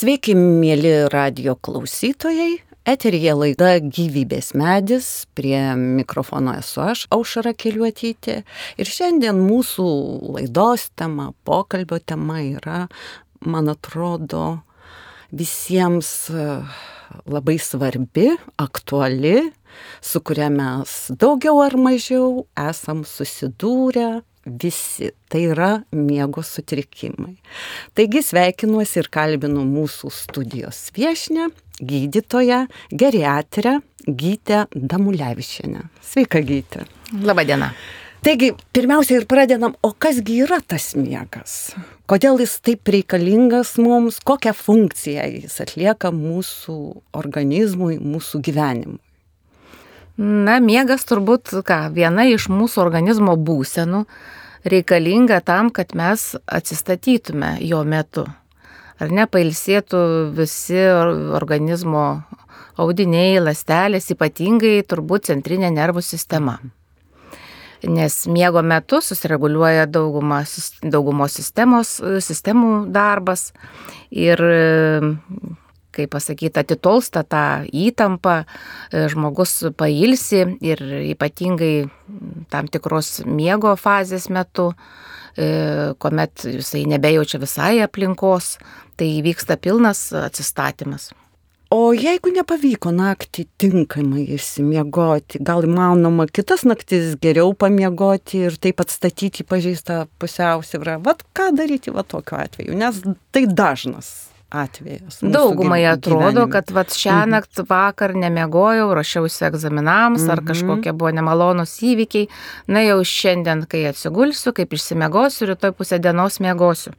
Sveiki, mėly radio klausytojai. Eterija laida Gyvybės medis, prie mikrofono esu aš, Aušara Keliuotytė. Ir šiandien mūsų laidos tema, pokalbio tema yra, man atrodo, visiems e, labai svarbi, aktuali, su kuria mes daugiau ar mažiau esam susidūrę, visi. Tai yra miego sutrikimai. Taigi sveikinuosi ir kalbinu mūsų studijos viešinę, gydytoją, geriatrę Gytę Damulevičianę. Sveika, Gytė. Labadiena. Taigi, pirmiausia ir pradedam, o kasgi yra tas miegas? Kodėl jis taip reikalingas mums, kokią funkciją jis atlieka mūsų organizmui, mūsų gyvenimui? Na, miegas turbūt, ką, viena iš mūsų organizmo būsenų reikalinga tam, kad mes atsistatytume jo metu. Ar ne, pailsėtų visi organizmo audiniai, lastelės, ypatingai turbūt centrinė nervų sistema. Nes miego metu susireguliuoja dauguma, daugumos sistemos, sistemų darbas ir kaip pasakyti, atitolsta tą įtampą, žmogus pailsi ir ypatingai tam tikros miego fazės metu, kuomet jisai nebejaučia visai aplinkos, tai vyksta pilnas atsistatymas. O jeigu nepavyko naktį tinkamai įsimiegoti, gal įmanoma kitas naktis geriau pamiegoti ir taip atstatyti pažeistą pusiausvyrą, vad ką daryti va tokiu atveju, nes tai dažnas atvejas. Daugumai atrodo, kad vat šią mhm. naktį vakar nemiegojau, rašiausi egzaminams mhm. ar kažkokie buvo nemalonus įvykiai, na jau šiandien, kai atsigulsiu, kaip išsimiegosiu, rytoj pusę dienos miegosiu.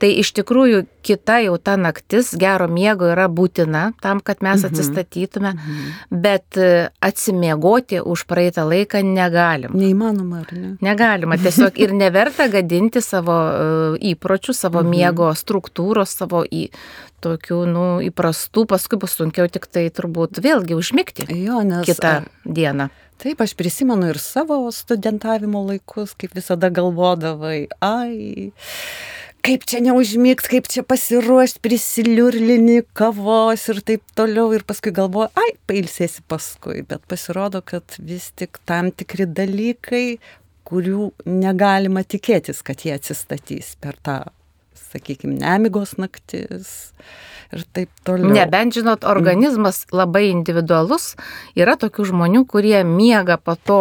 Tai iš tikrųjų kita jau ta naktis gero miego yra būtina tam, kad mes mhm. atsistatytume, mhm. bet e, atsimiegoti už praeitą laiką negalim. Neįmanoma, ar ne? Negalima, tiesiog ir neverta gadinti savo e, įpročių, savo mhm. miego struktūros, savo į tokių, nu, įprastų, paskui bus sunkiau tik tai turbūt vėlgi užmigti jo, nes, kitą dieną. Taip, aš prisimenu ir savo studentavimo laikus, kaip visada galvodavai, ai, kaip čia neužmygti, kaip čia pasiruošti, prisiliurlini kavos ir taip toliau. Ir paskui galvoju, ai, pailsėsi paskui. Bet pasirodo, kad vis tik tam tikri dalykai, kurių negalima tikėtis, kad jie atsistatys per tą sakykime, nemigos naktis ir taip toliau. Nebent, žinot, organizmas labai individualus, yra tokių žmonių, kurie miega po to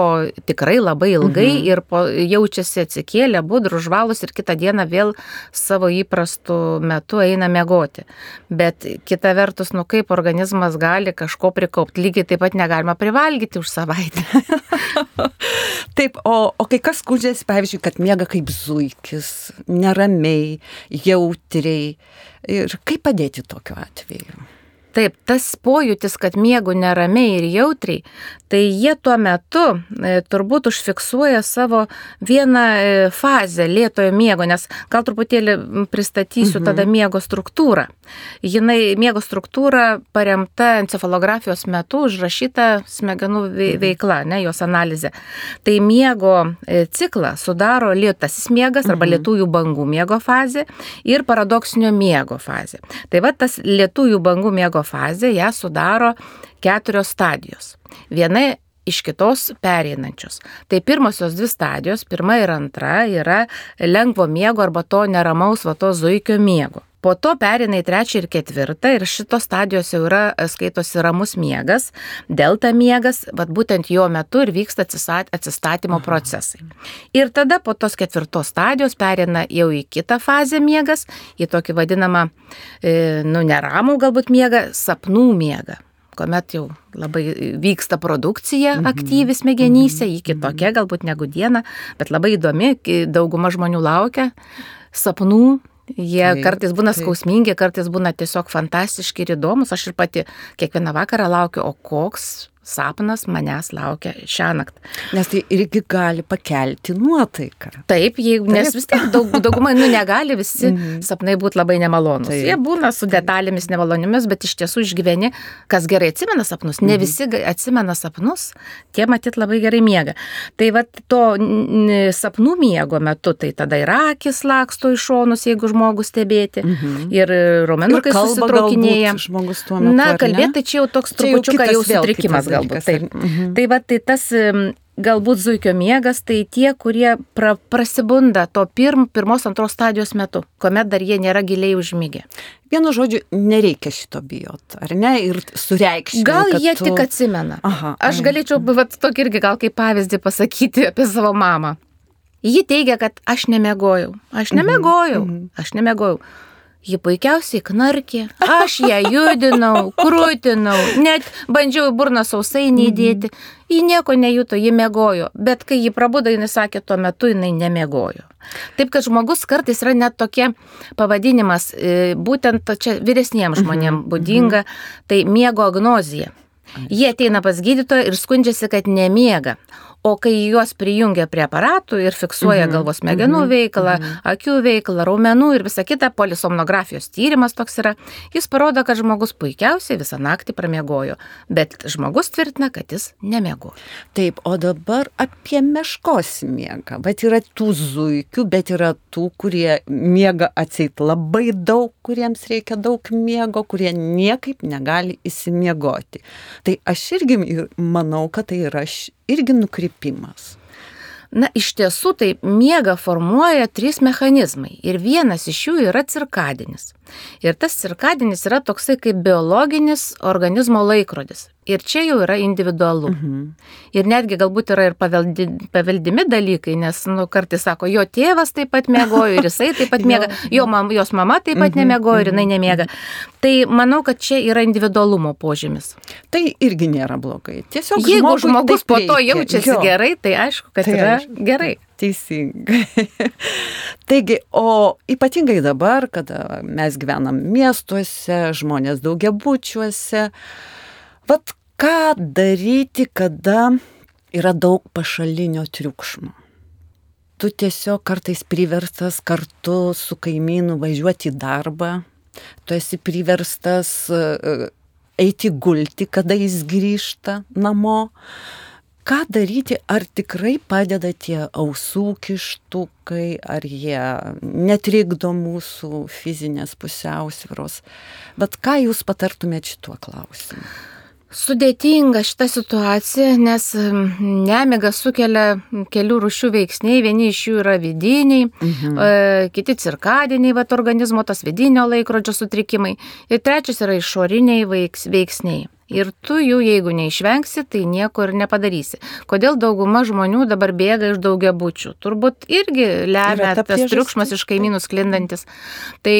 tikrai labai ilgai mhm. ir po, jaučiasi atsikėlę, budrų, žvalus ir kitą dieną vėl savo įprastų metu eina miegoti. Bet kita vertus, nu kaip organizmas gali kažko prikaupti, lygiai taip pat negalima privalgyti už savaitę. taip, o, o kai kas skundžiasi, pavyzdžiui, kad miega kaip zuikis, neramiai, jautriai. Ir kaip padėti tokiu atveju? Taip, tas pojūtis, kad miegu neramiai ir jautriai, tai jie tuo metu e, turbūt užfiksuoja savo vieną e, fazę lėtojo miego, nes gal truputėlį pristatysiu mhm. tada miego struktūrą. Jinai miego struktūra paremta encefalografijos metu užrašyta smegenų mhm. veikla, ne, jos analizė. Tai miego e, ciklą sudaro lėtasis miegas arba mhm. lietųjų bangų miego fazė ir paradoksinio miego fazė. Tai va tas lietųjų bangų miego miego fazę ją sudaro keturios stadijos. Viena iš kitos pereinančios. Tai pirmosios dvi stadijos, pirma ir antra, yra lengvo miego arba to neramaus vato zuikio miego. Po to perina į trečią ir ketvirtą ir šitos stadijos jau yra e, skaitosi ramus miegas, delta miegas, bet būtent jo metu ir vyksta atsistatymo procesai. Ir tada po tos ketvirtos stadijos perina jau į kitą fazę miegas, į tokį vadinamą, e, nu, neramų galbūt miegą, sapnų miegą kuomet jau labai vyksta produkcija mhm. aktyvi smegenyse, ji kitokia galbūt negu diena, bet labai įdomi, dauguma žmonių laukia sapnų Jie taip, kartais būna taip. skausmingi, kartais būna tiesiog fantastiški ir įdomus. Aš ir pati kiekvieną vakarą laukiu, o koks sapnas manęs laukia šią naktį. Nes tai irgi gali pakelti nuotaiką. Taip, jeigu, Taip. nes vis tiek daug, daugumai, nu, negali visi mm -hmm. sapnai būti labai nemalonus. Taip. Jie būna su detalėmis nemalonimis, bet iš tiesų išgyveni, kas gerai atsimena sapnus. Ne mhm. visi atsimena sapnus, tie matyt labai gerai miega. Tai va to sapnų miego metu, tai tada ir akis laksto iš šonus, jeigu žmogus stebėti, mm -hmm. ir raumenukai susitraukinėja. Na, kalbėti tai čia jau toks trupučiuką jau sutrikimas galbūt. Taip. Mhm. Tai va, tai tas galbūt zuikio miegas, tai tie, kurie pra, prasibunda to pirm, pirmos, antros stadijos metu, kuomet dar jie nėra giliai užmygę. Vienu žodžiu, nereikia šito bijot, ar ne? Ir sureikšti. Gal jie tu... tik atsimena. Aha, Aš ai. galėčiau, vat, tokį irgi gal kaip pavyzdį pasakyti apie savo mamą. Ji teigia, kad aš nemegojau. Aš mhm, nemegojau. Mm -hmm. Aš nemegojau. Ji puikiausiai knarkė, aš ją judinau, krūtinau, net bandžiau burną sausai neįdėti. Ji nieko nejuto, ji mėgojo, bet kai ji prabudo, jinai sakė, tuo metu jinai nemėgojo. Taip, kad žmogus kartais yra net tokie pavadinimas, e, būtent čia vyresniems žmonėms būdinga, tai miego agnozija. Jie ateina pas gydytoją ir skundžiasi, kad nemiega. O kai juos prijungia prie aparatų ir fiksuoja mhm. galvos smegenų mhm. veiklą, mhm. akių veiklą, raumenų ir visa kita, polisomnografijos tyrimas toks yra, jis parodo, kad žmogus puikiausiai visą naktį pramiegojo, bet žmogus tvirtina, kad jis nemiegojo. Taip, o dabar apie meškos miegą. Bet yra tų zuikių, bet yra tų, kurie miega atseit labai daug, kuriems reikia daug miego, kurie niekaip negali įsimiegoti. Tai aš irgi manau, kad tai yra irgi nukrypimas. Na, iš tiesų tai miega formuoja trys mechanizmai ir vienas iš jų yra cirkadinis. Ir tas cirkadinis yra toksai kaip biologinis organizmo laikrodis. Ir čia jau yra individualu. Mhm. Ir netgi galbūt yra ir paveldi, paveldimi dalykai, nes, nu, kartais sako, jo tėvas taip pat mėgojo ir jisai taip pat mėga, jo mam, jos mama taip pat mhm. nemėgojo ir jinai mhm. nemėga. Tai manau, kad čia yra individualumo požymis. Tai irgi nėra blogai. Tiesiog jeigu žmogus po to jaučiasi jo. gerai, tai aišku, kad tai yra aišku. gerai. Teisingai. Taigi, o ypatingai dabar, kada mes gyvenam miestuose, žmonės daugiabučiuose, Vat ką daryti, kada yra daug pašalinio triukšmo. Tu tiesiog kartais priverstas kartu su kaimynu važiuoti į darbą, tu esi priverstas e, eiti gulti, kada jis grįžta namo. Ką daryti, ar tikrai padeda tie ausų kištukai, ar jie netrikdo mūsų fizinės pusiausvyros. Bet ką jūs patartumėte šituo klausimu? Sudėtinga šita situacija, nes nemiga sukelia kelių rušių veiksniai, vieni iš jų yra vidiniai, mhm. E, kiti cirkadiniai, va, organizmo tas vidinio laikrodžio sutrikimai ir trečias yra išoriniai veiksniai. Ir tu jų, jeigu neišvengsi, tai nieko ir nepadarysi. Kodėl dauguma žmonių dabar bėga iš daugia bučių? Turbūt irgi lemia ta tas triukšmas iš kaimynų sklindantis. Tai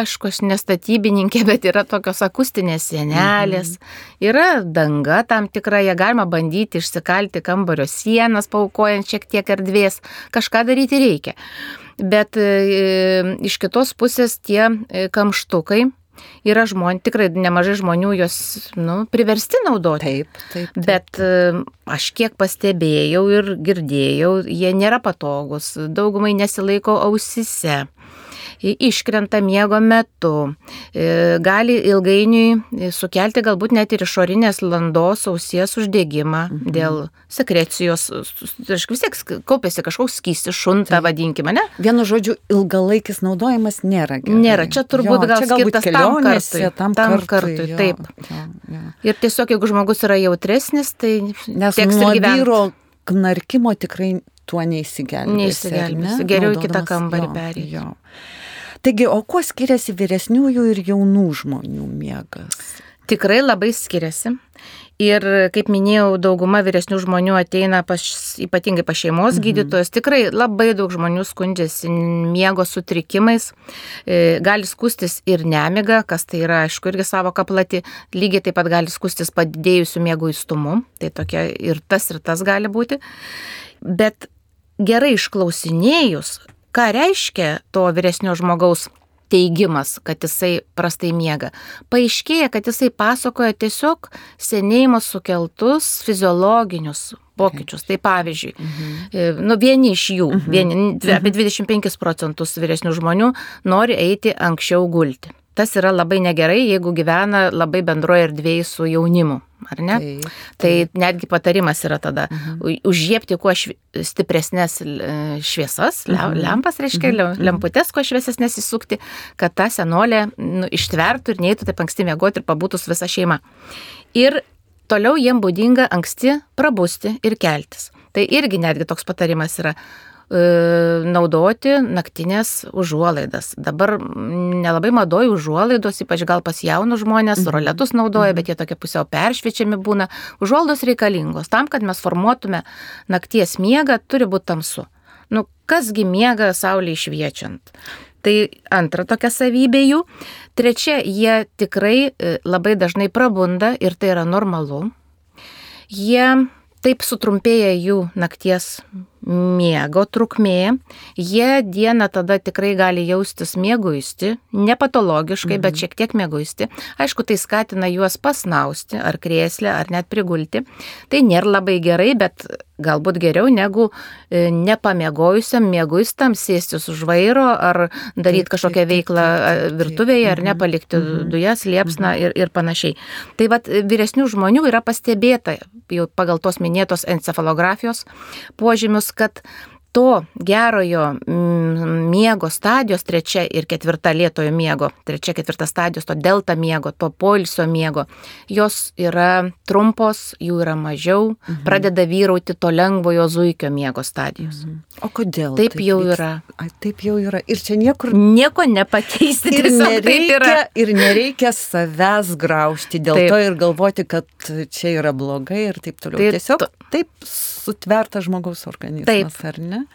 aišku, aš nestatybininkė, bet yra tokios akustinės sienelės, mhm. yra danga tam tikra, ją galima bandyti išsikalti kambario sienas, paukojant šiek tiek erdvės. Kažką daryti reikia. Bet e, iš kitos pusės tie e, kamštukai, yra žmonių, tikrai nemažai žmonių jos nu, priversti naudoti. Taip, taip, taip. Bet e, aš kiek pastebėjau ir girdėjau, jie nėra patogus, daugumai nesilaiko ausise iškrenta miego metu, e, gali ilgainiui sukelti galbūt net ir išorinės landos ausies uždegimą mhm. dėl sekrecijos, vis tiek kaupėsi kažkoks skystis, šunta, vadinkime, ne? Vienu žodžiu, ilgalaikis naudojimas nėra. Gerai. Nėra, čia turbūt jo, gal čia skirtas tam kartui. Tam, tam kartui, jo, taip. Jo, jo. Ir tiesiog, jeigu žmogus yra jautresnis, tai nes nuo vyro knarkimo tikrai tuo neįsigelbėsi. Neįsigelbėsi. Ne? Geriau į kitą kambarį perėti. Taigi, o kuo skiriasi vyresniųjų ir jaunų žmonių miegas? Tikrai labai skiriasi. Ir, kaip minėjau, dauguma vyresnių žmonių ateina pas, ypatingai pas šeimos mhm. gydytojus. Tikrai labai daug žmonių skundžiasi miego sutrikimais. E, gali skustis ir nemiga, kas tai yra, aišku, irgi savo kaplati. Lygiai taip pat gali skustis padidėjusių miego įstumu. Tai tokia ir tas, ir tas gali būti. Bet gerai išklausinėjus, ką reiškia to vyresnio žmogaus teigimas, kad jisai prastai miega. Paaiškėja, kad jisai pasakoja tiesiog senėjimo sukeltus fiziologinius pokyčius. Tai pavyzdžiui, mhm. nu, vieni iš jų, mhm. vieni, apie 25 procentus vyresnių žmonių nori eiti anksčiau gulti. Tas yra labai negerai, jeigu gyvena labai bendroje erdvėje su jaunimu, ar ne? Taip, taip. Tai netgi patarimas yra tada mhm. užžiepti kuo švi, stipresnės šviesas, mhm. lempas, reiškia, mhm. lemputės kuo šviesesnės įsukti, kad ta senolė nu, ištvertų ir neįtų taip anksti mėgoti ir pabūtų su visa šeima. Ir toliau jiem būdinga anksti prabusti ir keltis. Tai irgi netgi toks patarimas yra E, naudoti naktinės užuolaidas. Dabar nelabai madoju užuolaidos, ypač gal pas jaunus žmonės, mhm. roletus naudoja, mhm. bet jie tokie pusiau peršviečiami būna. Užuolaidos reikalingos tam, kad mes formuotume nakties miegą, turi būti tamsu. Nu, kasgi miega saulė išviečiant? Tai antra tokia savybė jų. Trečia, jie tikrai e, labai dažnai prabunda ir tai yra normalu. Jie taip sutrumpėja jų nakties miego trukmė, jie dieną tada tikrai gali jaustis mėguisti, nepatologiškai, mhm. bet šiek tiek mėguisti. Aišku, tai skatina juos pasnausti ar krėslę, ar net prigulti. Tai nėra labai gerai, bet galbūt geriau negu e, nepamiegojusiam mėguistam sėstis už vairo ar daryti kažkokią veiklą virtuvėje ar nepalikti mhm. mhm. dujas, liepsną mhm. ir, ir panašiai. Tai vad vyresnių žmonių yra pastebėta jau pagal tos minėtos encefalografijos požymius, kad to gerojo mm, miego stadijos, trečia ir ketvirta lietojo miego, trečia, ketvirta stadijos, to delta miego, to poilsio miego, jos yra trumpos, jų yra mažiau, mhm. pradeda vyrauti to lengvojo zuikio miego stadijos. Mhm. O kodėl? Taip, taip jau vyks... yra. Ai, taip jau yra. Ir čia niekur. Nieko nepakeisti. Ir nereikia, ir nereikia savęs graužti dėl taip. to ir galvoti, kad čia yra blogai ir taip toliau. Taip, Tiesiog taip sutverta žmogaus organizmas, taip. ar ne?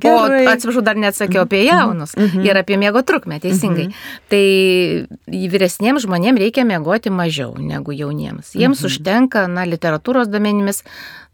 Gerai. O atsiprašau, dar neatsakiau apie jaunus mm -hmm. ir apie miego trukmę, teisingai. -hmm. Tai vyresniems žmonėms reikia miegoti mažiau negu jauniems. Jiems -hmm. užtenka, na, literatūros domenimis,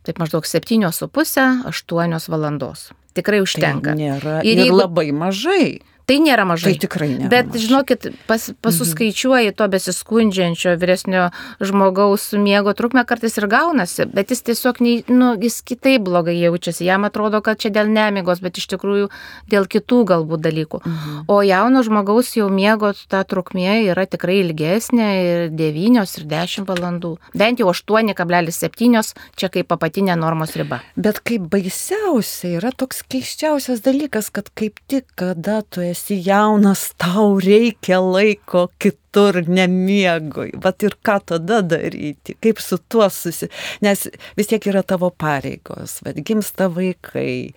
taip maždaug 7,5-8 valandos. Tikrai užtenka. Tai nėra ir, ir jeigu, labai mažai. Tai nėra mažai. Tai tikrai nėra. Bet mažai. žinokit, pas, pasuskaičiuoji to besiskundžiančio vyresnio žmogaus miego trukmę kartais ir gaunasi, bet jis tiesiog, nei, nu, jis kitaip blogai jaučiasi. Jam atrodo, kad čia dėl nemigos, bet iš tikrųjų dėl kitų galbūt dalykų. Mhm. O jauno žmogaus jau miego ta trukmė yra tikrai ilgesnė ir 9 ir 10 valandų. Bent jau 8,7 čia kaip apatinė normos riba. Bet kaip baisiausia yra toks keiščiausias dalykas, kad kaip tik kada tu esi esi jaunas, tau reikia laiko kitur nemiegui. Vat ir ką tada daryti, kaip su tuo susi... Nes vis tiek yra tavo pareigos, vad gimsta vaikai,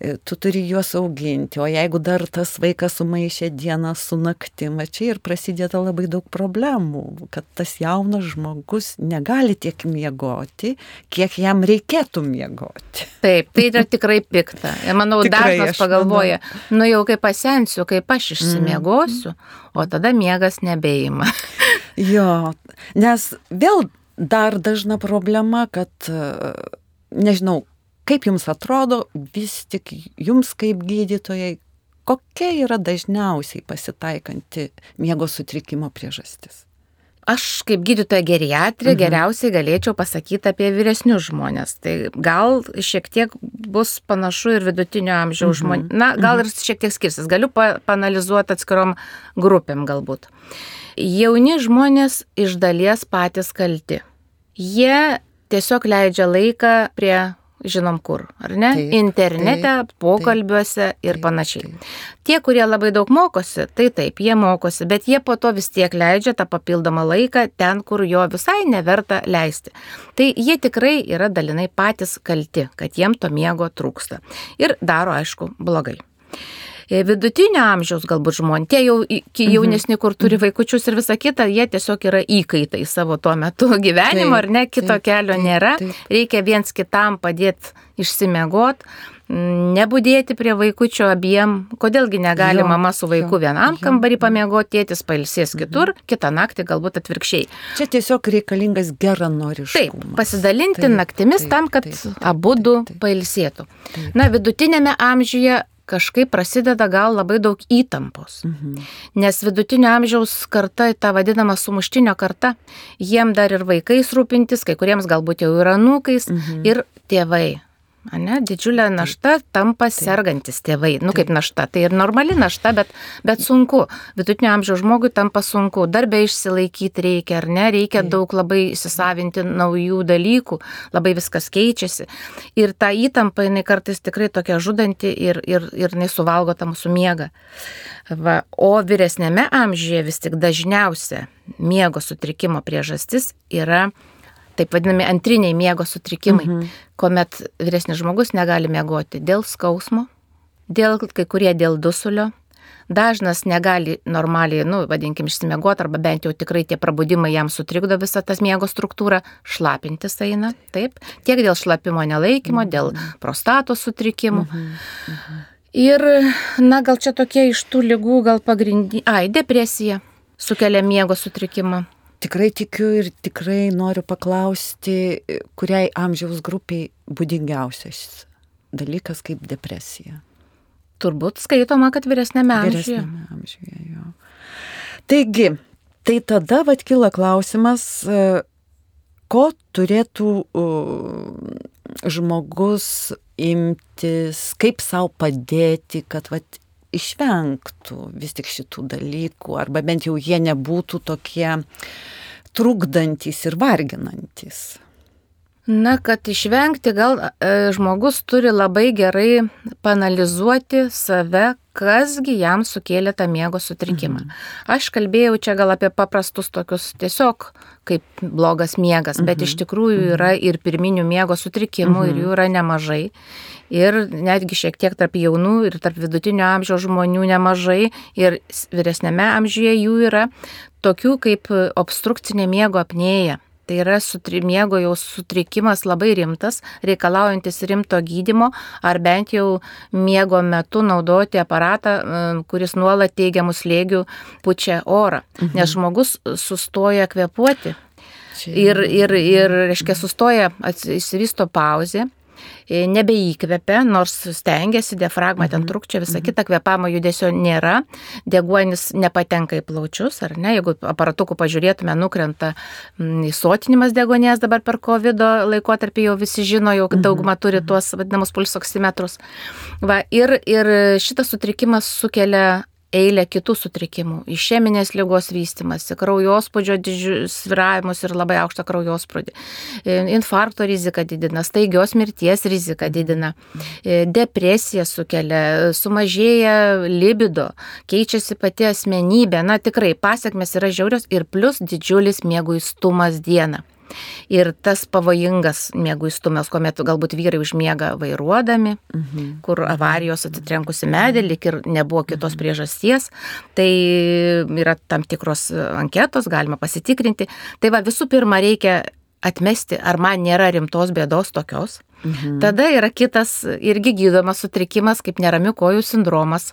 e, tu turi juos auginti, o jeigu dar tas vaikas sumaišė dieną su naktim, čia ir prasideda labai daug problemų, kad tas jaunas žmogus negali tiek miegoti, kiek jam reikėtų miegoti. Taip, tai yra tikrai pikta. Manau, tikrai, dažnas pagalvoja, manau. nu jau kai pasensiu, kaip aš išsimiegosiu, mm. O tada miegas nebeima. jo, nes vėl dar dažna problema, kad nežinau, kaip jums atrodo, vis tik jums kaip gydytojai, kokia yra dažniausiai pasitaikanti miego sutrikimo priežastis? Aš kaip gydytoja geriatrė mhm. geriausiai galėčiau pasakyti apie vyresnius žmonės. Tai gal šiek tiek bus panašu ir vidutinio amžiaus mhm. žmonės. Na, gal mhm. ir šiek tiek skirsis. Galiu pa panalizuoti atskirom grupėm galbūt. Jauni žmonės iš dalies patys kalti. Jie tiesiog leidžia laiką prie žinom kur, ar ne? Taip, Internete, taip, pokalbiuose taip, ir panašiai. Taip, taip. Tie, kurie labai daug mokosi, tai taip, jie mokosi, bet jie po to vis tiek leidžia tą papildomą laiką ten, kur jo visai neverta leisti. Tai jie tikrai yra dalinai patys kalti, kad jiem to miego trūksta. Ir daro, aišku, blogai. E, vidutinio amžiaus galbūt žmonės, tie jau mhm. jaunesni, kur turi mhm. vaikučius ir visa kita, jie tiesiog yra įkaitai savo tuo metu gyvenimo, ar ne, kito taip, kelio nėra, reikia viens kitam padėti išsimiegot nebūdėti prie vaikučio abiem, kodėlgi negali jo, mama su vaiku jo, vienam jo, kambarį pamiegoti, tėtis pailsės kitur, mhm. kitą naktį galbūt atvirkščiai. Čia tiesiog reikalingas geranoriškumas. Taip, pasidalinti taip, naktimis taip, tam, kad abu du pailsėtų. Taip. Na, vidutinėme amžiuje kažkaip prasideda gal labai daug įtampos. Mhm. Nes vidutinio amžiaus karta, ta vadinama sumuštinio karta, jiem dar ir vaikais rūpintis, kai kuriems galbūt jau yra nūkais Mhm. ir tėvai. Ane, didžiulė našta tampa sergantis tėvai. Nu kaip našta, tai ir normali našta, bet, bet sunku. Vidutinio amžiaus žmogui tampa sunku. Darbę išsilaikyti reikia, ar ne? Reikia daug labai įsisavinti naujų dalykų, labai viskas keičiasi. Ir ta įtampa, jinai kartais tikrai tokia žudanti ir, ir, ir jinai suvalgo tą mūsų miegą. Va, o vyresnėme amžiuje vis tik dažniausia miego sutrikimo priežastis yra taip vadinami antriniai miego sutrikimai, mhm. kuomet vyresnis žmogus negali miegoti dėl skausmo, dėl kai kurie dėl dusulio. Dažnas negali normaliai, nu, vadinkim, išsimiegoti, arba bent jau tikrai tie prabudimai jam sutrikdo visą tas miego struktūrą, šlapintis eina, taip, tiek dėl šlapimo nelaikymo, mhm. dėl prostatos sutrikimų. Mhm. Mhm. Ir, na, gal čia tokie iš tų lygų, gal pagrindiniai, ai, depresija sukelia miego sutrikimą. Tikrai tikiu ir tikrai noriu paklausti, kuriai amžiaus grupiai būdingiausias dalykas kaip depresija. Turbūt skaitoma, kad vyresnėme amžiuje. Vyresnėme amžiuje, jo. Taigi, tai tada vad kyla klausimas, e, ko turėtų žmogus imtis, kaip savo padėti, kad vat, išvengtų vis tik šitų dalykų, arba bent jau jie nebūtų tokie trukdantis ir varginantis. Na, kad išvengti, gal e, žmogus turi labai gerai panalizuoti save, kasgi jam sukėlė tą miego sutrikimą. Mhm. Aš kalbėjau čia gal apie paprastus tokius tiesiog kaip blogas miegas, mhm. bet iš tikrųjų yra ir pirminių miego sutrikimų mhm. ir jų yra nemažai. Ir netgi šiek tiek tarp jaunų ir tarp vidutinio amžiaus žmonių nemažai ir vyresnėme amžiuje jų yra tokių kaip obstrukcinė miego apnėja. Tai yra sutri, miego jau sutrikimas labai rimtas, reikalaujantis rimto gydimo, ar bent jau miego metu naudoti aparatą, kuris nuolat teigiamų slėgių pučia orą. Mhm. Nes žmogus sustoja kvepuoti. Ir, ir, ir, reiškia, sustoja, įsivysto pauzė, nebeįkvepia, nors stengiasi, diafragma ten Mhm. trukčia, visa kita kvepamo judesio nėra, deguonis nepatenka į plaučius, ar ne, jeigu aparatukų pažiūrėtume, nukrenta mm, įsotinimas degonės dabar per COVID laikotarpį jau visi žino, jau Mhm. dauguma turi tuos vadinamus pulsoksimetrus. Va, ir, ir šitas sutrikimas sukelia eilę kitų sutrikimų - išeminės lygos vystimasi, kraujospūdžio sviravimus ir labai aukštą kraujospūdį. E, Infarkto riziką didina, staigios mirties riziką didina, e, depresiją sukelia, sumažėja libido, keičiasi pati asmenybė, na tikrai pasiekmes yra žiaurios ir plus didžiulis mėguistumas dieną. Ir tas pavojingas mėguistumas, kuomet galbūt vyrai užmiega vairuodami, Mhm. kur avarijos atitrenkusi medį, lik ir nebuvo kitos priežasties, tai yra tam tikros anketos, galima pasitikrinti. Tai va visų pirma reikia atmesti, ar man nėra rimtos bėdos tokios. Mhm. Tada yra kitas irgi gydomas sutrikimas, kaip neramių kojų sindromas.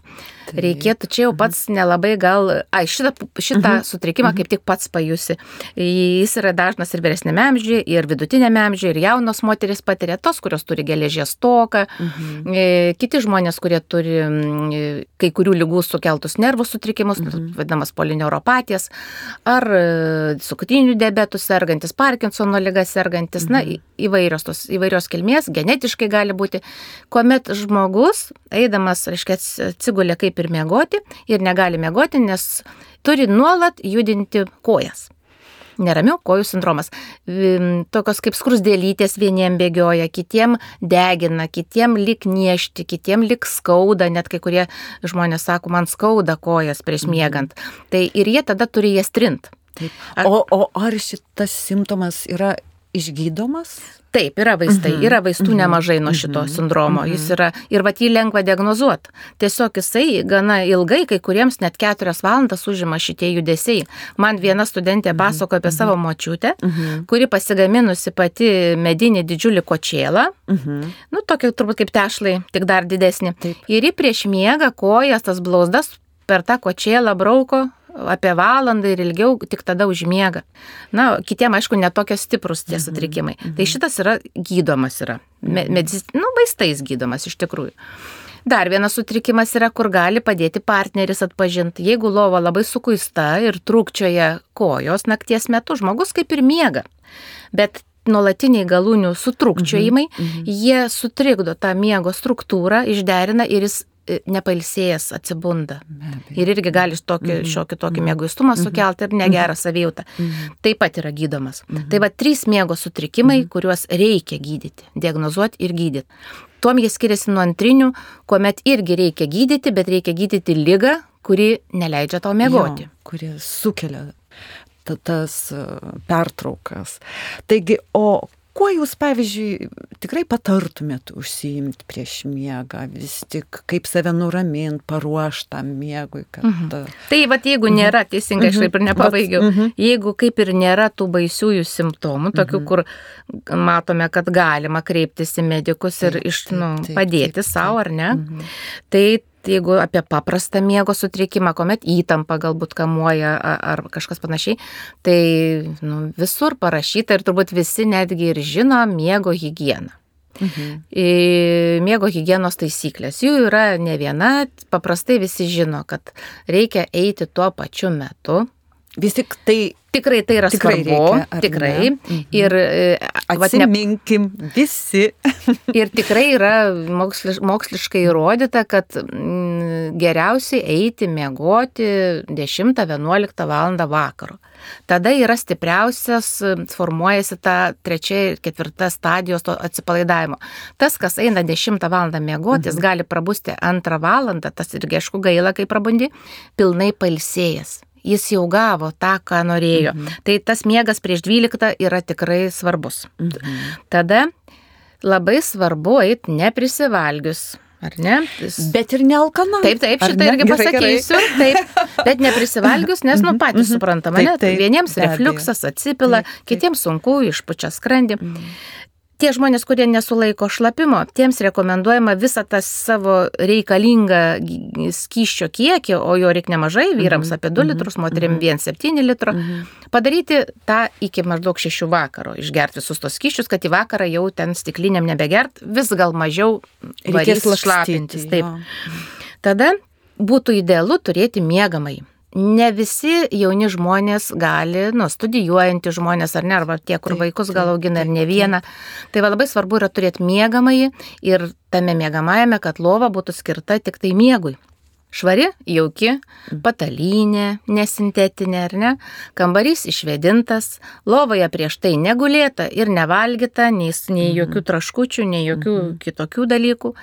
Taip. Reikėtų čia jau pats nelabai gal, ai, šitą, šitą Mhm. sutrikimą kaip tik pats pajusi. Jis yra dažnas ir vyresnėme amžiuje, ir vidutinėme amžiuje, ir jaunos moteris patiria tos, kurios turi geležies toką, Mhm. E, kiti žmonės, kurie turi kai kurių lygų sukeltus nervų sutrikimus, Mhm. vadinamas polineuropatijas, ar e, cukrinių diabetų sergantis, Parkinsono lyga sergantis, na, į- įvairios, tos, įvairios kilmės, genetiškai gali būti, kuomet žmogus, eidamas, reiškia, atsigulė kaip ir miegoti ir negali miegoti, nes turi nuolat judinti kojas neramių kojų sindromas. Tokios kaip skrusdėlytės vieniem bėgioja, kitiem degina, kitiem lik niešti, kitiem lik skauda, net kai kurie žmonės sako, man skauda kojas prieš miegant. Tai ir jie tada turi jas trint. Taip. O, o ar šitas simptomas yra išgydomas? Taip, yra vaistai, Mhm, yra vaistų mhm, nemažai nuo šito mhm, sindromo. Jis yra, ir va jį lengva diagnozuoti. Tiesiog jisai gana ilgai, kai kuriems net keturias valandas užima šitie judesiai. Man viena studentė pasakojo apie savo močiutę, Mhm. kuri pasigaminusi pati medinį didžiulį kočėlą, Mhm. nu tokį turbūt kaip tešlai, tik dar didesnį. Taip. Ir ji prieš miegą kojas, tas blauzdas per tą kočėlą brauko apie valandą ir ilgiau, tik tada užmiega. Na, kitiem, aišku, netokie stiprus tie sutrikimai. Tai šitas yra gydomas yra. Me, medis, nu, vaistais gydomas iš tikrųjų. Dar vienas sutrikimas yra, kur gali padėti partneris atpažinti. Jeigu lova labai sukuista ir trūkčioja kojos nakties metu, žmogus kaip ir miega. Bet nuolatiniai galūnių sutrūkčiojimai, mhm, mhm. jie sutrikdo tą miego struktūrą, išderina ir jis nepailsėjęs atsibunda. Ir irgi gali tokį, mhm. šiokį tokį mėguistumą sukelti ir negerą savijautą. Taip pat yra gydomas. Tai va trys miego sutrikimai, kuriuos reikia gydyti, diagnozuoti ir gydyti. Tuom jie skiriasi nuo antrinių, kuomet irgi reikia gydyti, bet reikia gydyti lygą, kuri neleidžia tau miegoti. Jo, kuri sukelia tas e, pertraukas. Taigi, o kuo jūs, pavyzdžiui, tikrai patartumėt užsiimti prieš miegą, vis tik kaip save nuraminti, paruoštą miegui. Kad... Mhm. Tai vad jeigu mhm. nėra, teisingai aš taip ir nepabaigiau, mhm. jeigu kaip ir nėra tų baisiųjų simptomų, tokių, mhm. kur matome, kad galima kreiptis į medikus ir iš, nu, padėti savo, ar ne, mhm. tai jeigu apie paprastą miego sutrikimą, kuomet įtampa galbūt kamuoja ar kažkas panašiai, tai nu, visur parašyta ir turbūt visi netgi ir žino miego higieną. Mhm. Miego hygienos taisyklės. Jų yra ne viena, paprastai visi žino, kad reikia eiti tuo pačiu metu. Vis tik tai Tikrai tai yra tikrai svarbu, reikia, tikrai. Mhm. Ir e, atsiminkim ne... visi. ir tikrai yra moksliš, moksliškai įrodyta, kad mm, geriausiai eiti miegoti 10-11 val. vakaro. Tada yra stipriausias, formuojasi ta trečia ir ketvirta stadijos to atsipalaidavimo. Tas, kas eina 10 val. miegoti, jis mhm. gali prabusti 2 val. tas irgi aišku gaila, kai prabundi, pilnai palsėjęs jis jau gavo tą, ką norėjo. Mhm. Tai tas miegas prieš 12 yra tikrai svarbus. Mhm. Tada labai svarbu eiti neprisivalgius. Ar ne? Bet ir nealkana. Taip, taip, šitą irgi gerai, pasakysiu. Gerai. Taip, bet neprisivalgius, nes, nu, patys mhm. suprantama, ne? Vieniems refluksas atsipila, kitiems sunku išpučia skrandį. Tie žmonės, kurie nesulaiko šlapimo, tiems rekomenduojama visą tą savo reikalingą skyščio kiekį, o jo reikia nemažai, vyrams mhm. apie 2 mhm. litrus, moterim 1,7 mhm. litro, padaryti tą iki maždaug 6 vakaro, išgerti visus tos skyščius, kad į vakarą jau ten stikliniam nebegert, vis gal mažiau reikės šlapintis. Taip. Tada būtų idealu turėti miegamai ne visi jauni žmonės gali, nu, studijuojantys žmonės ar ne, arba tie, kur taip, vaikus gal augina ir ne vieną. Tai va labai svarbu yra turėti miegamąjį ir tame miegamajame, kad lova būtų skirta tik tai miegui. Švari, jauki, patalynė, nesintetinė ar ne, kambarys išvedintas, lovoje prieš tai negulėta ir nevalgyta, nei, nei mhm. jokių traškučių, nei jokių mhm. kitokių dalykų.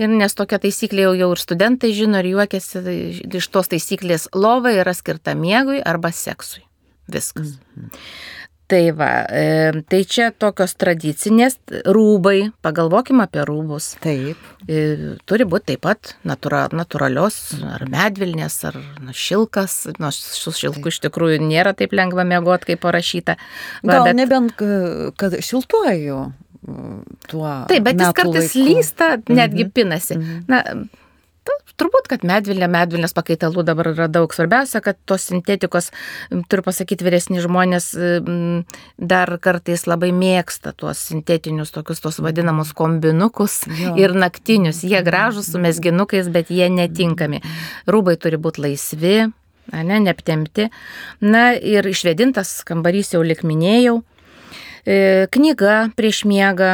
Ir nes tokia taisyklė jau, jau ir studentai žino ir juokiasi iš tos taisyklės, lova yra skirta miegui arba seksui. Viskas. Mhm. Tai va, e, tai čia tokios tradicinės rūbai, pagalvokime apie rūbus. Taip. E, turi būti taip pat natura, natūralios, ar medvilnės, ar nu, šilkas. Nors nu, su šilku taip. iš tikrųjų nėra taip lengva mėgoti, kaip parašyta. Va, Gal bet... nebent, kad šiltuoju tuo. Taip, bet jis kartais laiku. lysta, netgi mhm. pinasi. Mhm. Na, Turbūt, kad medvilnė, medvilnės pakaitalų dabar yra daug. Svarbiausia, kad tos sintetikos, turiu pasakyti, vyresni žmonės dar kartais labai mėgsta tuos sintetinius, tokius tos vadinamus kombinukus jo. ir naktinius. Jie gražus su mesginukais, bet jie netinkami. Rūbai turi būti laisvi, ne, neaptemti. Na ir išvedintas kambarys jau likminėjau. Knyga prieš miegą,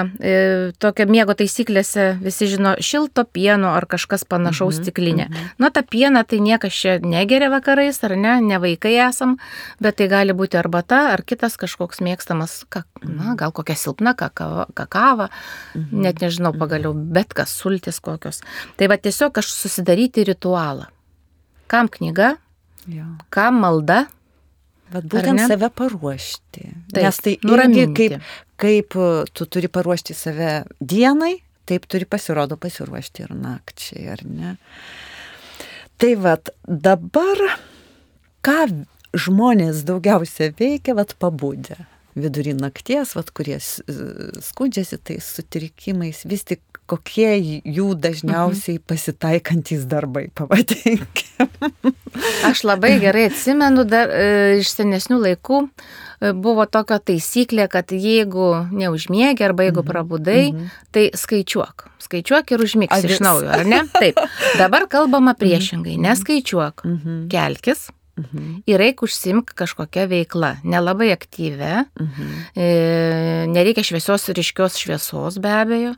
tokia miego taisyklėse visi žino šilto pieno ar kažkas panašaus mhm, stiklinė. Mhm. Nu, ta piena tai niekas čia negeria vakarais, ar ne, ne vaikai esam, bet tai gali būti arbata ar kitas kažkoks mėgstamas, na, gal kokia silpna kakava, kakava mhm. net nežinau pagaliau, bet kas sultis kokios. Tai va tiesiog aš susidaryti ritualą. Kam knyga, ja. kam malda, Bet būtent save paruošti. Taip, Nes tai irgi kaip, kaip uh, tu turi paruošti save dienai, taip turi pasirodo pasiruošti ir nakčiai, ar ne? Tai vad dabar, ką žmonės daugiausia veikia, vad pabūdė. Vidurį nakties, vad kurie skundžiasi tais sutrikimais, vis tik kokie jų dažniausiai pasitaikantis darbai, pavadinkime. Aš labai gerai atsimenu dar e, iš senesnių laikų e, buvo tokia taisyklė, kad jeigu neužmiegi arba jeigu prabudai, tai skaičiuok. Skaičiuok ir užmigsi Avis. iš naujo, ar ne? Taip. Dabar kalbama priešingai. Neskaičiuok. Kelkis. Ir reik užsimk kažkokią veiklą, nelabai aktyvę, e, nereikia šviesios ryškios šviesos be abejo.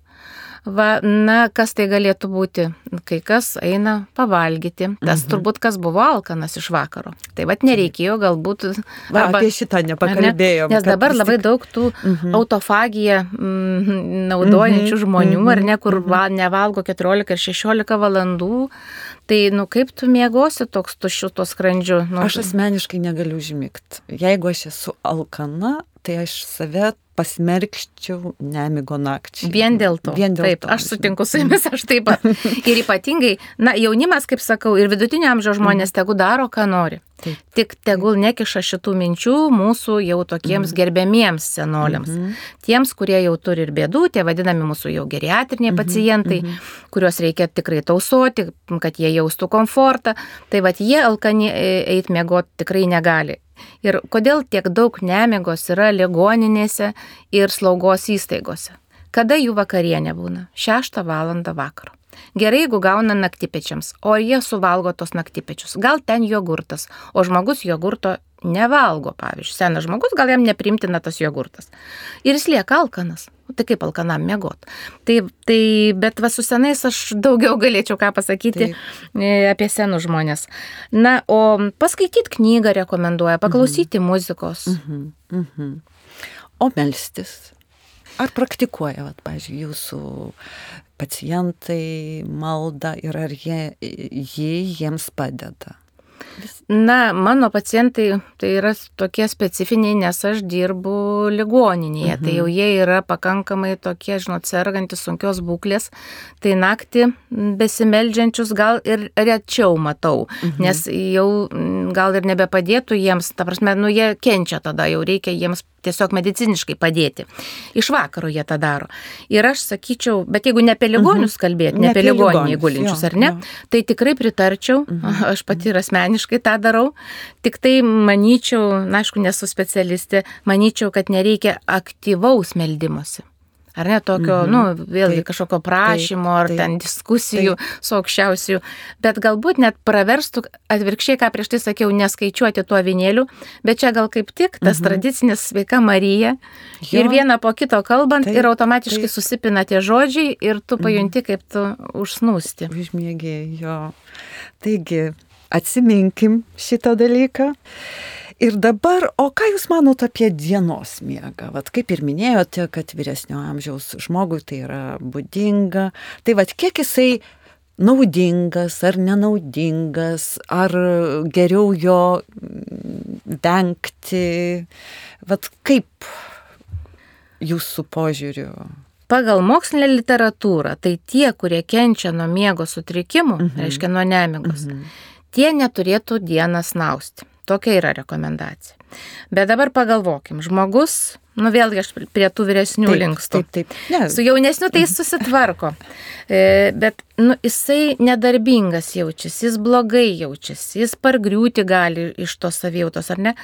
Va, na, kas tai galėtų būti? Kai kas eina pavalgyti, tas Mhm. turbūt kas buvo alkanas iš vakaro. Tai vad nereikėjo galbūt... Va, arba- apie šitą ar ne? Nes dabar vis labai tik- daug tų Mhm. autofagiją mm, naudojančių Mhm, žmonių, ar ne, kur mhm, va, nevalgo 14 ar 16 valandų. Tai, nu, kaip tu mėgosi toks tuščiu to skrandžiu? Nu, Aš asmeniškai negaliu užmigti. Jeigu aš esu alkana, tai aš save pasmerkščiau nemigo nakčiai. Vien dėl to. Vien dėl taip, to, aš sutinku su jumis, aš taip pat. Ir ypatingai, na, jaunimas, kaip sakau, ir vidutinio amžiaus žmonės tegu daro, ką nori. Taip. Tik tegul nekiša šitų minčių mūsų jau tokiems gerbėmiems senoliams. Mhm. Tiems, kurie jau turi ir bėdų, tie vadinami mūsų jau geriatriniai pacientai, kuriuos reikia tikrai tausoti, kad jie jaustų komfortą. Tai vad jie alkani eiti mėgoti tikrai negali. Ir kodėl tiek daug nemigos yra ligoninėse ir slaugos įstaigose? Kada jų vakarienė būna? 6 val. vakaro. Gerai, jeigu gauna naktipečiams, o jie suvalgo tos naktipečius. Gal ten jogurtas, o žmogus jogurto nevalgo, pavyzdžiui. Senas žmogus, gal jam neprimtina tas jogurtas. Ir jis lieka alkanas. O Tai kaip alkanam mėgot. Tai, tai, bet va su senais aš daugiau galėčiau ką pasakyti e, apie senus žmonės. Na, o paskaityti knygą rekomenduoja, paklausyti muzikos. Mhm, mhm. O melstis. Ar praktikuoja, vat, pažiūrėjau, jūsų pacientai maldą ir ar jie, jie jiems padeda? Na, mano pacientai tai yra tokie specifiniai, nes aš dirbu ligoninėje. Mhm. Tai jau jie yra pakankamai tokie, žinot, sergantis sunkios būklės. Tai naktį besimeldžiančius gal ir rečiau matau, mhm. nes jau gal ir nebepadėtų jiems, ta prasme, nu jie kenčia tada, jau reikia jiems tiesiog mediciniškai padėti. Iš vakaro jie tą daro. Ir aš sakyčiau, bet jeigu ne apie ligonius kalbėti, ne, Ne apie ligoninį gulinčius, jo, ar ne, jo. tai tikrai pritarčiau, aš pati ir asmeniškai tą darau, tik tai manyčiau, na aišku, nesu specialistė, manyčiau, kad nereikia aktyvaus meldymosi. Ar ne tokio, Mhm. nu, vėlgi Taip, kažkokio prašymo ar taip, ten diskusijų su aukščiausiu, bet galbūt net praverstų atvirkščiai, ką prieš tai sakiau, neskaičiuoti tuo vinėliu, bet čia gal kaip tik tas tradicinis sveika Marija Jo. ir vieną po kito kalbant Taip, ir automatiškai taip. susipina tie žodžiai ir tu pajunti, kaip tu užsnūsti. Užmėgėjo. Taigi, atsiminkim šitą dalyką. Ir dabar, o ką Jūs manot apie dienos miegą? Vat kaip ir minėjote, kad vyresnio amžiaus žmogui tai yra būdinga. Tai vad kiek jisai naudingas ar nenaudingas, ar geriau jo mm, vengti. Vat kaip Jūsų požiūriu? Pagal mokslinę literatūrą, tai tie, kurie kenčia nuo miego sutrikimų, mhm. reiškia nuo nemigos, mhm. tie neturėtų dieną snausti. Tokia yra rekomendacija. Bet dabar pagalvokim, žmogus, nu vėlgi aš prie tų vyresnių Taip, linkstu. Taip, taip. Ne, Su jaunesniu tai jis susitvarko. E, bet nu, jisai nedarbingas jaučiasi, jis blogai jaučiasi, jis pargriūti gali iš tos savijautos, ar ne?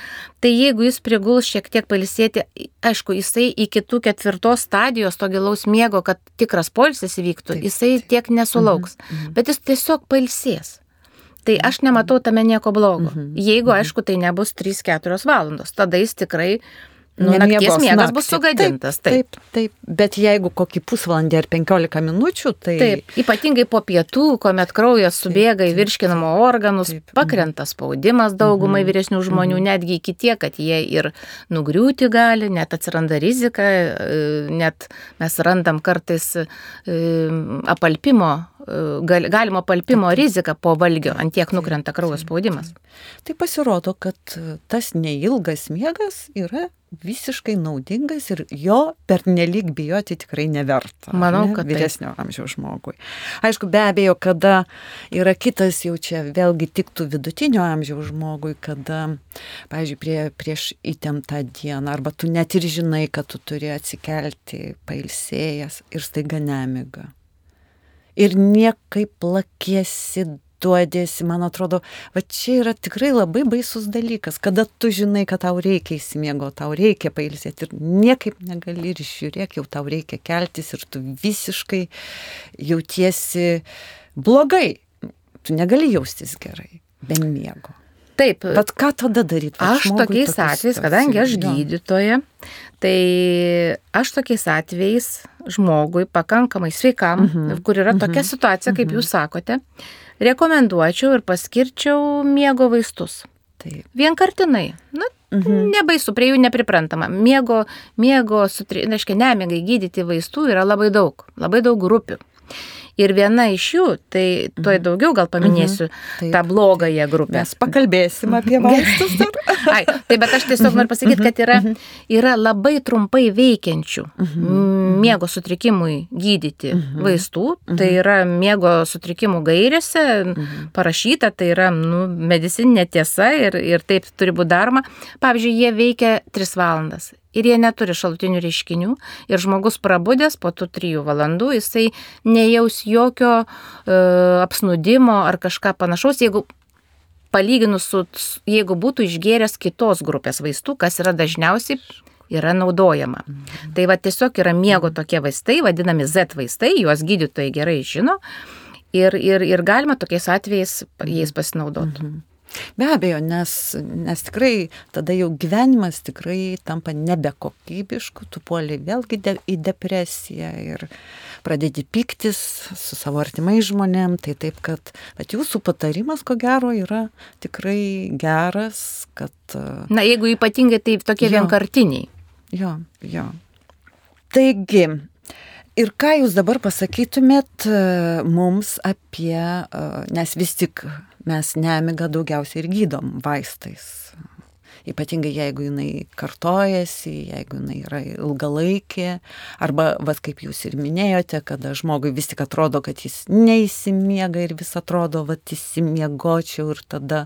Tai jeigu jis priguls šiek tiek palisėti, aišku, jisai iki tų ketvirtos stadijos to gilaus miego, kad tikras polsis įvyktų, Taip, jisai tiek nesulauks. Mhm. Bet jis tiesiog palsės. Tai aš nematau tame nieko blogo. Mhm. Jeigu, aišku, tai nebus 3-4 valandos, tada jis tikrai, nu, nakties miegas bus sugadintas. Taip. Taip, taip. Bet jeigu kokį pusvalandį ar penkiolika minučių, tai... Taip, ypatingai po pietų, kuomet kraujas subėga į taip, virškinamo organus, taip. pakrenta spaudimas daugumai Mhm. vyresnių žmonių, netgi iki tiek, kad jie ir nugriūti gali, net atsiranda rizika, e, net mes randam kartais e, apalpimo, gal- galimo apalpimo riziką po valgio, ant tiek nukrenta kraujo spaudimas. tai pasirodo, kad tas neilgas miegas yra visiškai naudingas ir jo pernelyg bijoti tikrai neverta. Manau, ne, kad taip. vyresnio amžiaus žmogui. Aišku, be abejo, kada yra kitas jau čia vėlgi tiktų vidutinio amžiaus žmogui, kada, pavyzdžiui, prie, prieš įtemptą dieną, arba tu net ir žinai, kad tu turi atsikelti pailsėjęs ir staiga nemiga. Ir niekaip plakiesi, duodėsi, man atrodo, va čia yra tikrai labai baisus dalykas, kada tu žinai, kad tau reikia įsimiego, tau reikia pailsėti ir niekaip negali ir žiūrėk, jau tau reikia keltis ir tu visiškai jautiesi blogai, tu negali jaustis gerai, be miego. Taip. Bet ką tada daryti? Aš tokiais atvejais, kadangi aš gydytoja, tai aš tokiais atvejais žmogui pakankamai sveikam, mm -hmm. kur yra tokia mhm. situacija, kaip mm -hmm. jūs sakote, rekomenduočiau ir paskirčiau miego vaistus. Taip. Vienkartinai. Na, mhm. nebaisu, prie jų nepriprantama. Miego, miego, sutri... reiškia, nemigai gydyti vaistų yra labai daug, labai daug grupių. Ir viena iš jų, tai tuoj mhm. daugiau gal paminėsiu mhm. tą blogąją grupę. Mes pakalbėsim apie vaistus dar. Ai, tai bet aš tiesiog noriu pasakyti, kad yra, mhm. yra labai trumpai veikiančių miego sutrikimui gydyti vaistų. Tai yra miego sutrikimų gairėse parašyta, tai yra nu, medicininė tiesa ir, ir taip turi būti daroma. Pavyzdžiui, jie veikia 3 valandas ir jie neturi šalutinių reiškinių ir žmogus prabudęs po tų trijų valandų jisai nejaus jokio e, apsnudimo ar kažką panašaus, jeigu palyginus su, jeigu būtų išgėręs kitos grupės vaistų, kas yra dažniausiai yra naudojama. Mhm. Tai va tiesiog yra miego tokie vaistai, vadinami Z vaistai, juos gydytojai gerai žino ir, ir, ir galima tokiais atvejais jais pasinaudoti. Mhm. Be abejo, nes, nes tikrai tada jau gyvenimas tikrai tampa nebekokybišku, tu puoli vėlgi de, į depresiją ir pradėti piktis su savo artimai žmonėm. Tai taip, kad bet jūsų patarimas, ko gero, yra tikrai geras, kad... Na, jeigu ypatingai taip tokie jo, vienkartiniai. Jo, jo. Taigi, Ir ką jūs dabar pasakytumėt mums apie, nes vis tik mes nemigą daugiausiai ir gydom vaistais. Ypatingai jeigu jinai kartojasi, jeigu jinai yra ilgalaikė, arba, vad kaip jūs ir minėjote, kada žmogui vis tik atrodo, kad jis neįsimiega ir vis atrodo, vad įsimiegočiau ir tada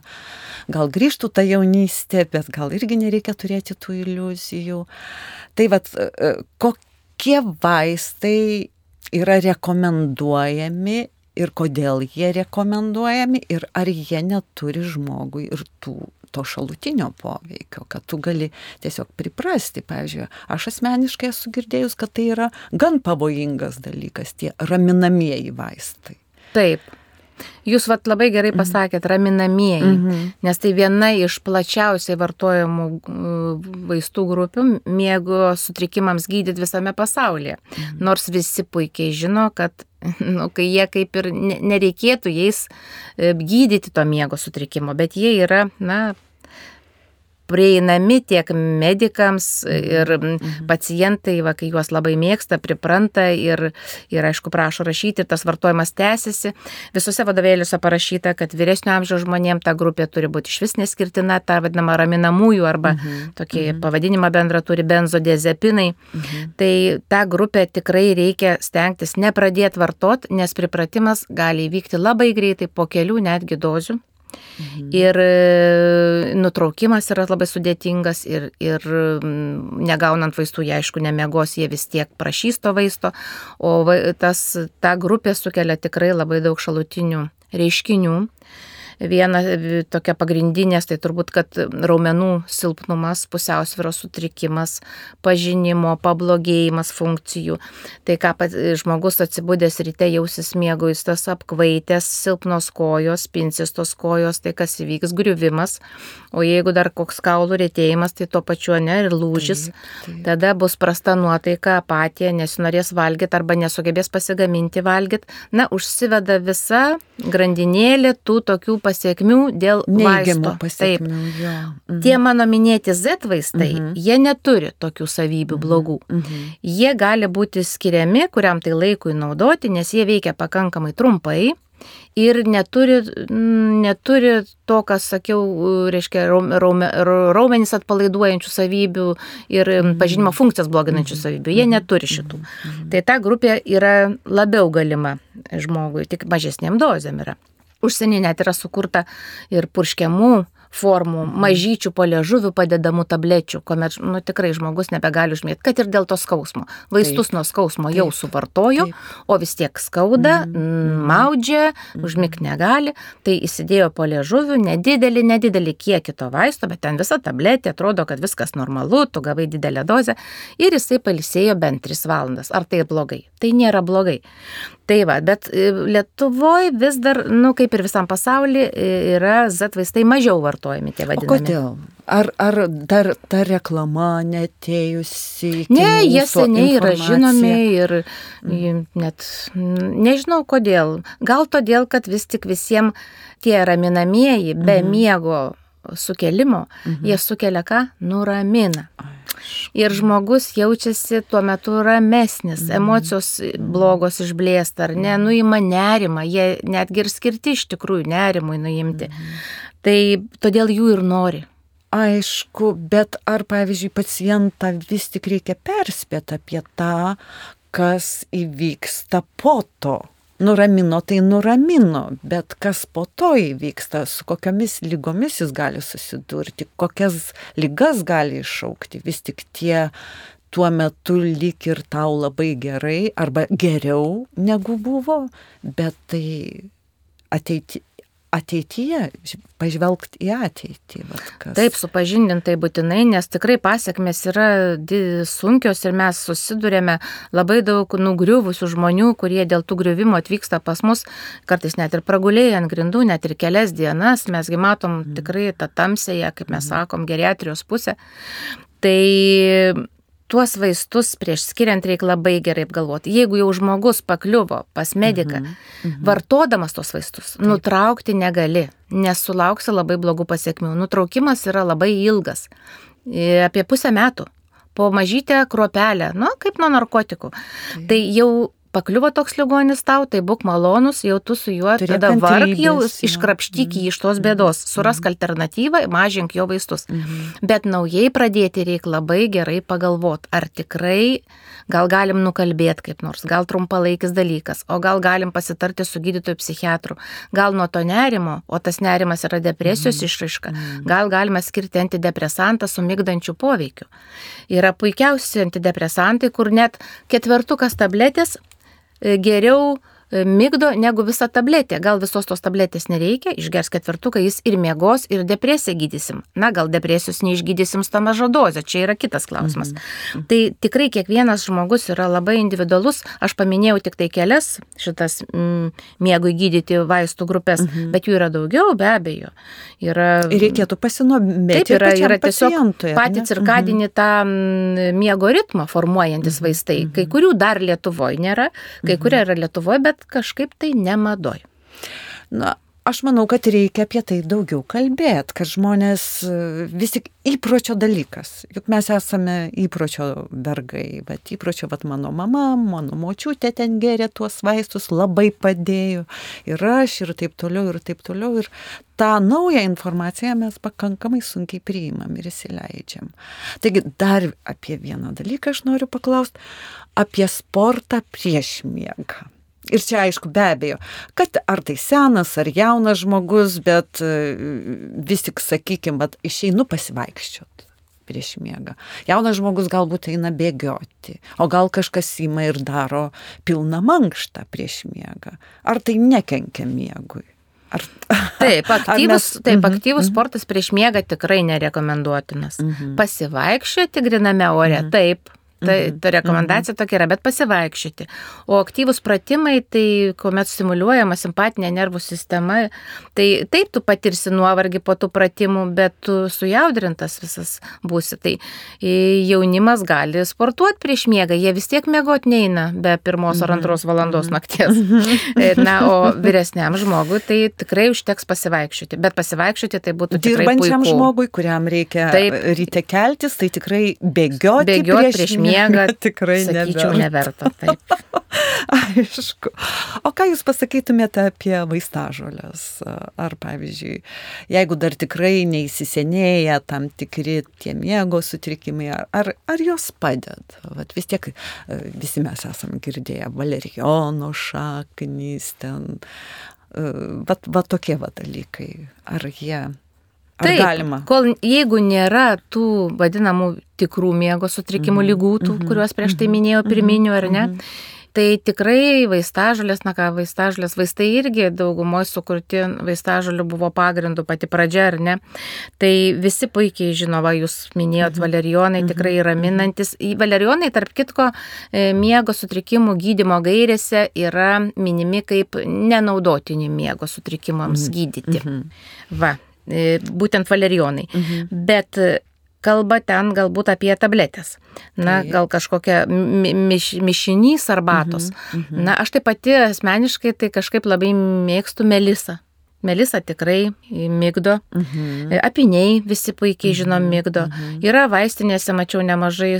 gal grįžtų ta jaunystė, bet gal irgi nereikia turėti tų iliuzijų. Tai vad, kokie vaistai yra rekomenduojami ir kodėl jie rekomenduojami ir ar jie neturi žmogui ir tų to šalutinio poveikio, kad tu gali tiesiog priprasti. Pavyzdžiui, aš asmeniškai esu girdėjus, kad tai yra gan pavojingas dalykas, tie raminamieji vaistai. Taip. Jūs vat labai gerai mhm. pasakėt, raminamieji, mm -hmm. nes tai viena iš plačiausiai vartojamų vaistų grupių miego sutrikimams gydyti visame pasaulyje. Mm -hmm. Nors visi puikiai žino, kad nu, kai jie kaip ir nereikėtų jais e, gydyti to miego sutrikimo, bet jie yra, na, prieinami tiek medikams ir mhm. pacientai, va, kai juos labai mėgsta, pripranta ir, ir aišku, prašo rašyti ir tas vartojimas tęsiasi. Visose vadovėliuose parašyta, kad vyresnio amžiaus žmonėms ta grupė turi būti iš vis neskirtina, ta vadinama raminamųjų arba mhm. tokį mhm. pavadinimą bendrą turi benzodiazepinai. Mhm. Tai tą grupę tikrai reikia stengtis nepradėti vartoti, nes pripratimas gali įvykti labai greitai po kelių netgi dozių. Mhm. Ir e, nutraukimas yra labai sudėtingas ir, ir negaunant vaistų, jie aišku nemegos, jie vis tiek prašys to vaisto, o tas, ta grupė sukelia tikrai labai daug šalutinių reiškinių. Viena tokia pagrindinės, tai turbūt, kad raumenų silpnumas, pusiausviros sutrikimas, pažinimo, pablogėjimas funkcijų. Tai ką žmogus atsibūdęs ryte jausis mėgo, jis tas apkvaitęs, silpnos kojos, pinsis tos kojos, tai kas įvyks, griuvimas. O jeigu dar koks kaulų rėtėjimas, tai tuo pačiu ne ir lūžis. Taip, taip. Tada bus prasta nuotaika, apatija, nesinorės valgyti arba nesugebės pasigaminti valgyti. Na, užsiveda visa grandinėlė tų tokių pasiekmių dėl Neigiamų pasiekmių. Mhm. Tie mano minėti Z vaistai, mhm. jie neturi tokių savybių mhm. blogų. Mhm. Jie gali būti skiriami kuriam tai laikui naudoti, nes jie veikia pakankamai trumpai ir neturi, neturi to, kas sakiau, reiškia raume, raumenys atpalaiduojančių savybių ir mhm. pažinimo funkcijas bloginančių mhm. savybių. Jie neturi šitų. Tai ta grupė yra labiau galima žmogui, tik mažesniam dozėm yra. Užsienį net yra sukurta ir purškiamų formų, mažyčių po liežuvių padedamų tablečių, kuomet, nu, tikrai žmogus nebegali užmėgti, kad ir dėl to skausmo. Vaistus Taip. nuo skausmo jau Taip. suvartoju, Taip. o vis tiek skauda, mm. maudžia, mm. užmigti negali, tai įsidėjo po liežuvių nedidelį, nedidelį kiekį to vaisto, bet ten visa tabletė, atrodo, kad viskas normalu, tu gavai didelę dozę ir jisai palisėjo bent 3 valandas. Ar tai blogai? Tai nėra blogai. Tai va, bet e, Lietuvoje vis dar, nu, kaip ir visam pasaulyje, yra Z vaistai mažiau vartojami tie vadinami. O kodėl? Ar, ar dar ta reklama netėjusi? Ne, jie seniai yra žinomi ir mm. net nežinau kodėl. Gal todėl, kad vis tik visiems tie raminamieji be mm. miego sukelimo, -hmm. jie sukelia ką? Nuramina. Ir žmogus jaučiasi tuo metu ramesnis, mm. emocijos blogos išblėsta, ar ne, nuima nerimą, jie netgi ir skirti iš tikrųjų nerimui nuimti. Tai todėl jų ir nori. Aišku, bet ar, pavyzdžiui, pacientą vis tik reikia perspėti apie tą, kas įvyksta po to? Nuramino, tai nuramino, bet kas po to įvyksta, su kokiamis lygomis jis gali susidurti, kokias lygas gali iššaukti, vis tik tie tuo metu lyg ir tau labai gerai arba geriau negu buvo, bet tai ateiti, ateityje, pažvelgti į ateitį. Vat, kas... Taip, supažindintai būtinai, nes tikrai pasiekmes yra sunkios ir mes susidurėme labai daug nugriuvusių žmonių, kurie dėl tų griuvimų atvyksta pas mus, kartais net ir pragulėjai ant grindų, net ir kelias dienas, mesgi matom mm. tikrai tą tamsėje, kaip mes mm. sakom, geriatrijos pusę. Tai tuos vaistus prieš skiriant reikia labai gerai apgalvoti. Jeigu jau žmogus pakliuvo pas mediką, mhm. Mhm. vartodamas tos vaistus, Taip. nutraukti negali, nes sulauksi labai blogų pasiekmių. Nutraukimas yra labai ilgas, e, apie pusę metų po mažytę kruopelę, nu, kaip nuo narkotikų. Tai jau pakliuvo toks ligonis tau, tai būk malonus, jau tu su juo Turėk tada varg jau iškrapštyk jį iš tos bėdos, mhm. surask mhm. alternatyvą, mažink jo vaistus. Mhm. Bet naujai pradėti reikia labai gerai pagalvoti, ar tikrai gal galim nukalbėti kaip nors, gal trumpalaikis dalykas, o gal galim pasitarti su gydytoju psichiatru, gal nuo to nerimo, o tas nerimas yra depresijos mhm. išraiška, mhm. gal galima skirti antidepresantą su mygdančiu poveikiu. Yra puikiausi antidepresantai, kur net ketvertukas tabletės geriau migdo negu visa tabletė. Gal visos tos tabletės nereikia, išgers ketvirtuką, jis ir miegos, ir depresiją gydysim. Na, gal depresijos neišgydysim mažą dozę, čia yra kitas klausimas. Mhm. Tai tikrai kiekvienas žmogus yra labai individualus. Aš paminėjau tik tai kelias šitas mm, miegui gydyti vaistų grupės, mhm. bet jų yra daugiau, be abejo. Yra, ir reikėtų pasinomėti. Taip, yra, yra tiesiog patį cirkadinį mhm. tą mm, miego ritmą formuojantis mhm. vaistai. Kai mhm. kurių dar Lietuvoje nėra, kai mhm. kurie yra Lietuvoje, bet bet kažkaip tai nemadoj. Na, aš manau, kad reikia apie tai daugiau kalbėti, kad žmonės vis tik įpročio dalykas. Juk mes esame įpročio vergai, bet įpročio, vad mano mama, mano močiutė ten geria tuos vaistus, labai padėjo. Ir aš, ir taip toliau, ir taip toliau. Ir tą naują informaciją mes pakankamai sunkiai priimam ir įsileidžiam. Taigi dar apie vieną dalyką aš noriu paklausti. Apie sportą prieš miegą. Ir čia aišku, be abejo, kad ar tai senas, ar jaunas žmogus, bet e, vis tik, sakykime, išeinu pasivaikščiot prieš miegą. Jaunas žmogus galbūt eina bėgioti, o gal kažkas įma ir daro pilną mankštą prieš miegą. Ar tai nekenkia miegui? Ar, taip, aktyvus, mes... taip, mhm, aktyvus mm -hmm. sportas prieš miegą tikrai nerekomenduotinas. Mm -hmm. Pasivaikščioti griname ore, mm -hmm. taip, Ta, mhm. ta rekomendacija mhm. tokia yra, bet pasivaikščioti. O aktyvus pratimai, tai kuomet stimuliuojama simpatinė nervų sistema, tai taip tu patirsi nuovargį po tų pratimų, bet tu sujaudrintas visas būsi. Tai jaunimas gali sportuoti prieš miegą, jie vis tiek mėgot neina be pirmos ar mhm. antros valandos nakties. E, na, o vyresniam žmogui tai tikrai užteks pasivaikščioti. Bet pasivaikščioti tai būtų. Dirbančiam žmogui, kuriam reikia taip, ryte keltis, tai tikrai bėgioti, bėgioti prieš, prieš miegą miegą tikrai sakyčiau, neverta. Taip. Aišku. O ką Jūs pasakytumėte apie vaistažolės? Ar pavyzdžiui, jeigu dar tikrai neįsisenėja tam tikri tie miego sutrikimai, ar, ar, ar jos padeda? Vat vis tiek visi mes esame girdėję valerijono šaknys ten. Vat, vat tokie va dalykai. Ar jie Ar Taip, galima? Kol jeigu nėra tų vadinamų tikrų miego sutrikimų Mhm, lygų, tų, mhm, kuriuos prieš tai mhm, minėjau, mhm, pirminių ar ne, mhm. tai tikrai vaistažolės, na ką, vaistažolės, vaistai irgi daugumoje sukurti vaistažolių buvo pagrindu pati pradžia, ar ne. Tai visi puikiai žino, va, jūs minėjot, Mhm, valerijonai mhm, tikrai raminantis. Į Valerijonai, tarp kitko, e, miego sutrikimų gydymo gairėse yra minimi kaip nenaudotini miego sutrikimams Mhm, gydyti. Mhm. Va, e, būtent valerijonai. Mhm. Bet e, kalba ten galbūt apie tabletės. Na, Taip. gal kažkokia mi- miš, mišinys arbatos. Mhm, mhm. Na, aš tai pati asmeniškai tai kažkaip labai mėgstu melisą. Melisa tikrai mygdo. Mhm. E, Apiniai visi puikiai žinom mygdo. mhm. Yra vaistinėse, mačiau nemažai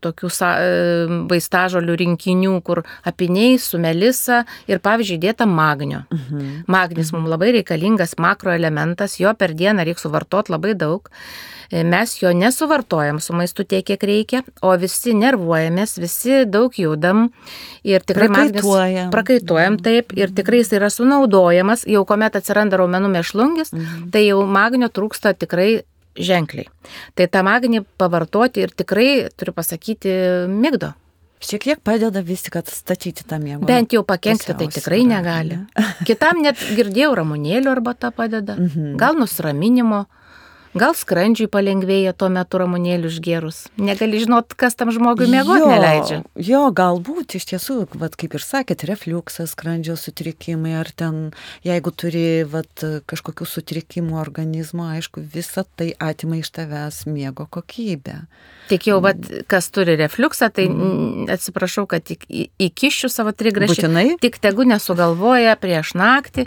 tokių e, vaistažolių rinkinių, kur apiniai su melisa ir pavyzdžiui dėta magnio. Mhm. Magnis mums labai reikalingas makroelementas, jo per dieną reikia suvartoti labai daug. Mes jo nesuvartojam su maistu tiek, kiek reikia, o visi nervuojamės, visi daug judam ir tikrai magnis Prakaituojam. prakaituojam taip ir tikrai jis yra sunaudojamas, jau kuomet atsiranda raumenų mėšlungis, Mhm. tai jau magnio trūksta tikrai ženkliai. Tai tą magnį pavartoti ir tikrai, turiu pasakyti, mygdo. Šiek tiek padeda vis tik atstatyti tą miegą. Bent jau pakengti tai tikrai negali. ne? Kitam net girdėjau ramunėlių arba tą padeda. Mhm. Gal nusiraminimo, gal skrandžiui palengvėja tuo metu ramunėlių išgerus. Negali žinot, kas tam žmogui miegoti Jo, neleidžia. Jo, galbūt iš tiesų, vat, kaip ir sakėt, refluksas, skrandžio sutrikimai, ar ten, jeigu turi vat, kažkokių sutrikimų organizmo, aišku, visa tai atima iš tavęs miego kokybę. Tik jau, vat, kas turi refluksą, tai mm. atsiprašau, kad įkišiu savo trigrašį. Būtinai? Tik tegu nesugalvoja prieš naktį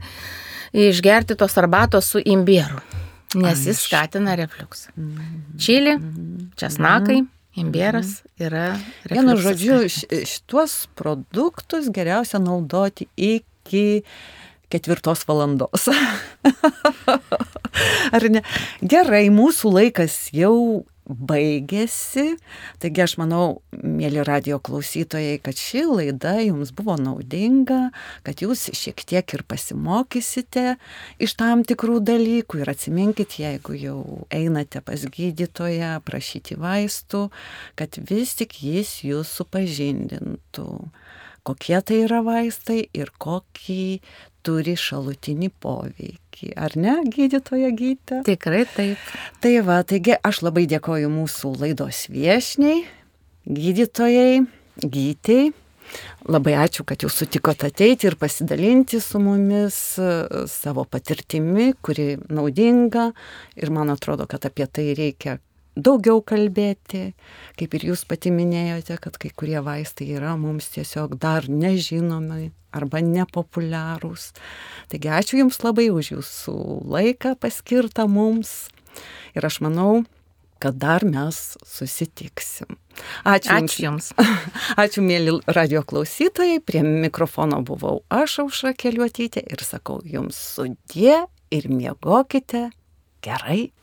išgerti tos arbatos su imbieru, nes jis skatina refluksą. Mhm. Čili, česnakai, imbieras yra Vienu žodžiu, skatinantis. š- šituos produktus geriausia naudoti iki ketvirtos valandos. Ar ne? Gerai, mūsų laikas jau baigėsi. Taigi aš manau, mėly radio klausytojai, kad ši laida jums buvo naudinga, kad jūs šiek tiek ir pasimokysite iš tam tikrų dalykų ir atsiminkit, jeigu jau einate pas gydytoją prašyti vaistų, kad vis tik jis jūs supažindintų, kokie tai yra vaistai ir kokį turi šalutinį poveikį. Ar ne, gydytoja gydytoja? Tikrai taip. Tai va, taigi aš labai dėkoju mūsų laidos viešniai, gydytojai, gytėjai. Labai ačiū, kad jūs sutikote ateiti ir pasidalinti su mumis e, savo patirtimi, kuri naudinga ir man atrodo, kad apie tai reikia daugiau kalbėti, kaip ir jūs pati minėjote, kad kai kurie vaistai yra mums tiesiog dar nežinomi arba nepopuliarūs. Taigi ačiū Jums labai už Jūsų laiką paskirtą mums ir aš manau, kad dar mes susitiksim. Ačiū. Ačiū Jums. Ačiū, mėly radio klausytojai. Prie mikrofono buvau aš, Aušra Keliuotytė, ir sakau Jums sudie ir miegokite gerai.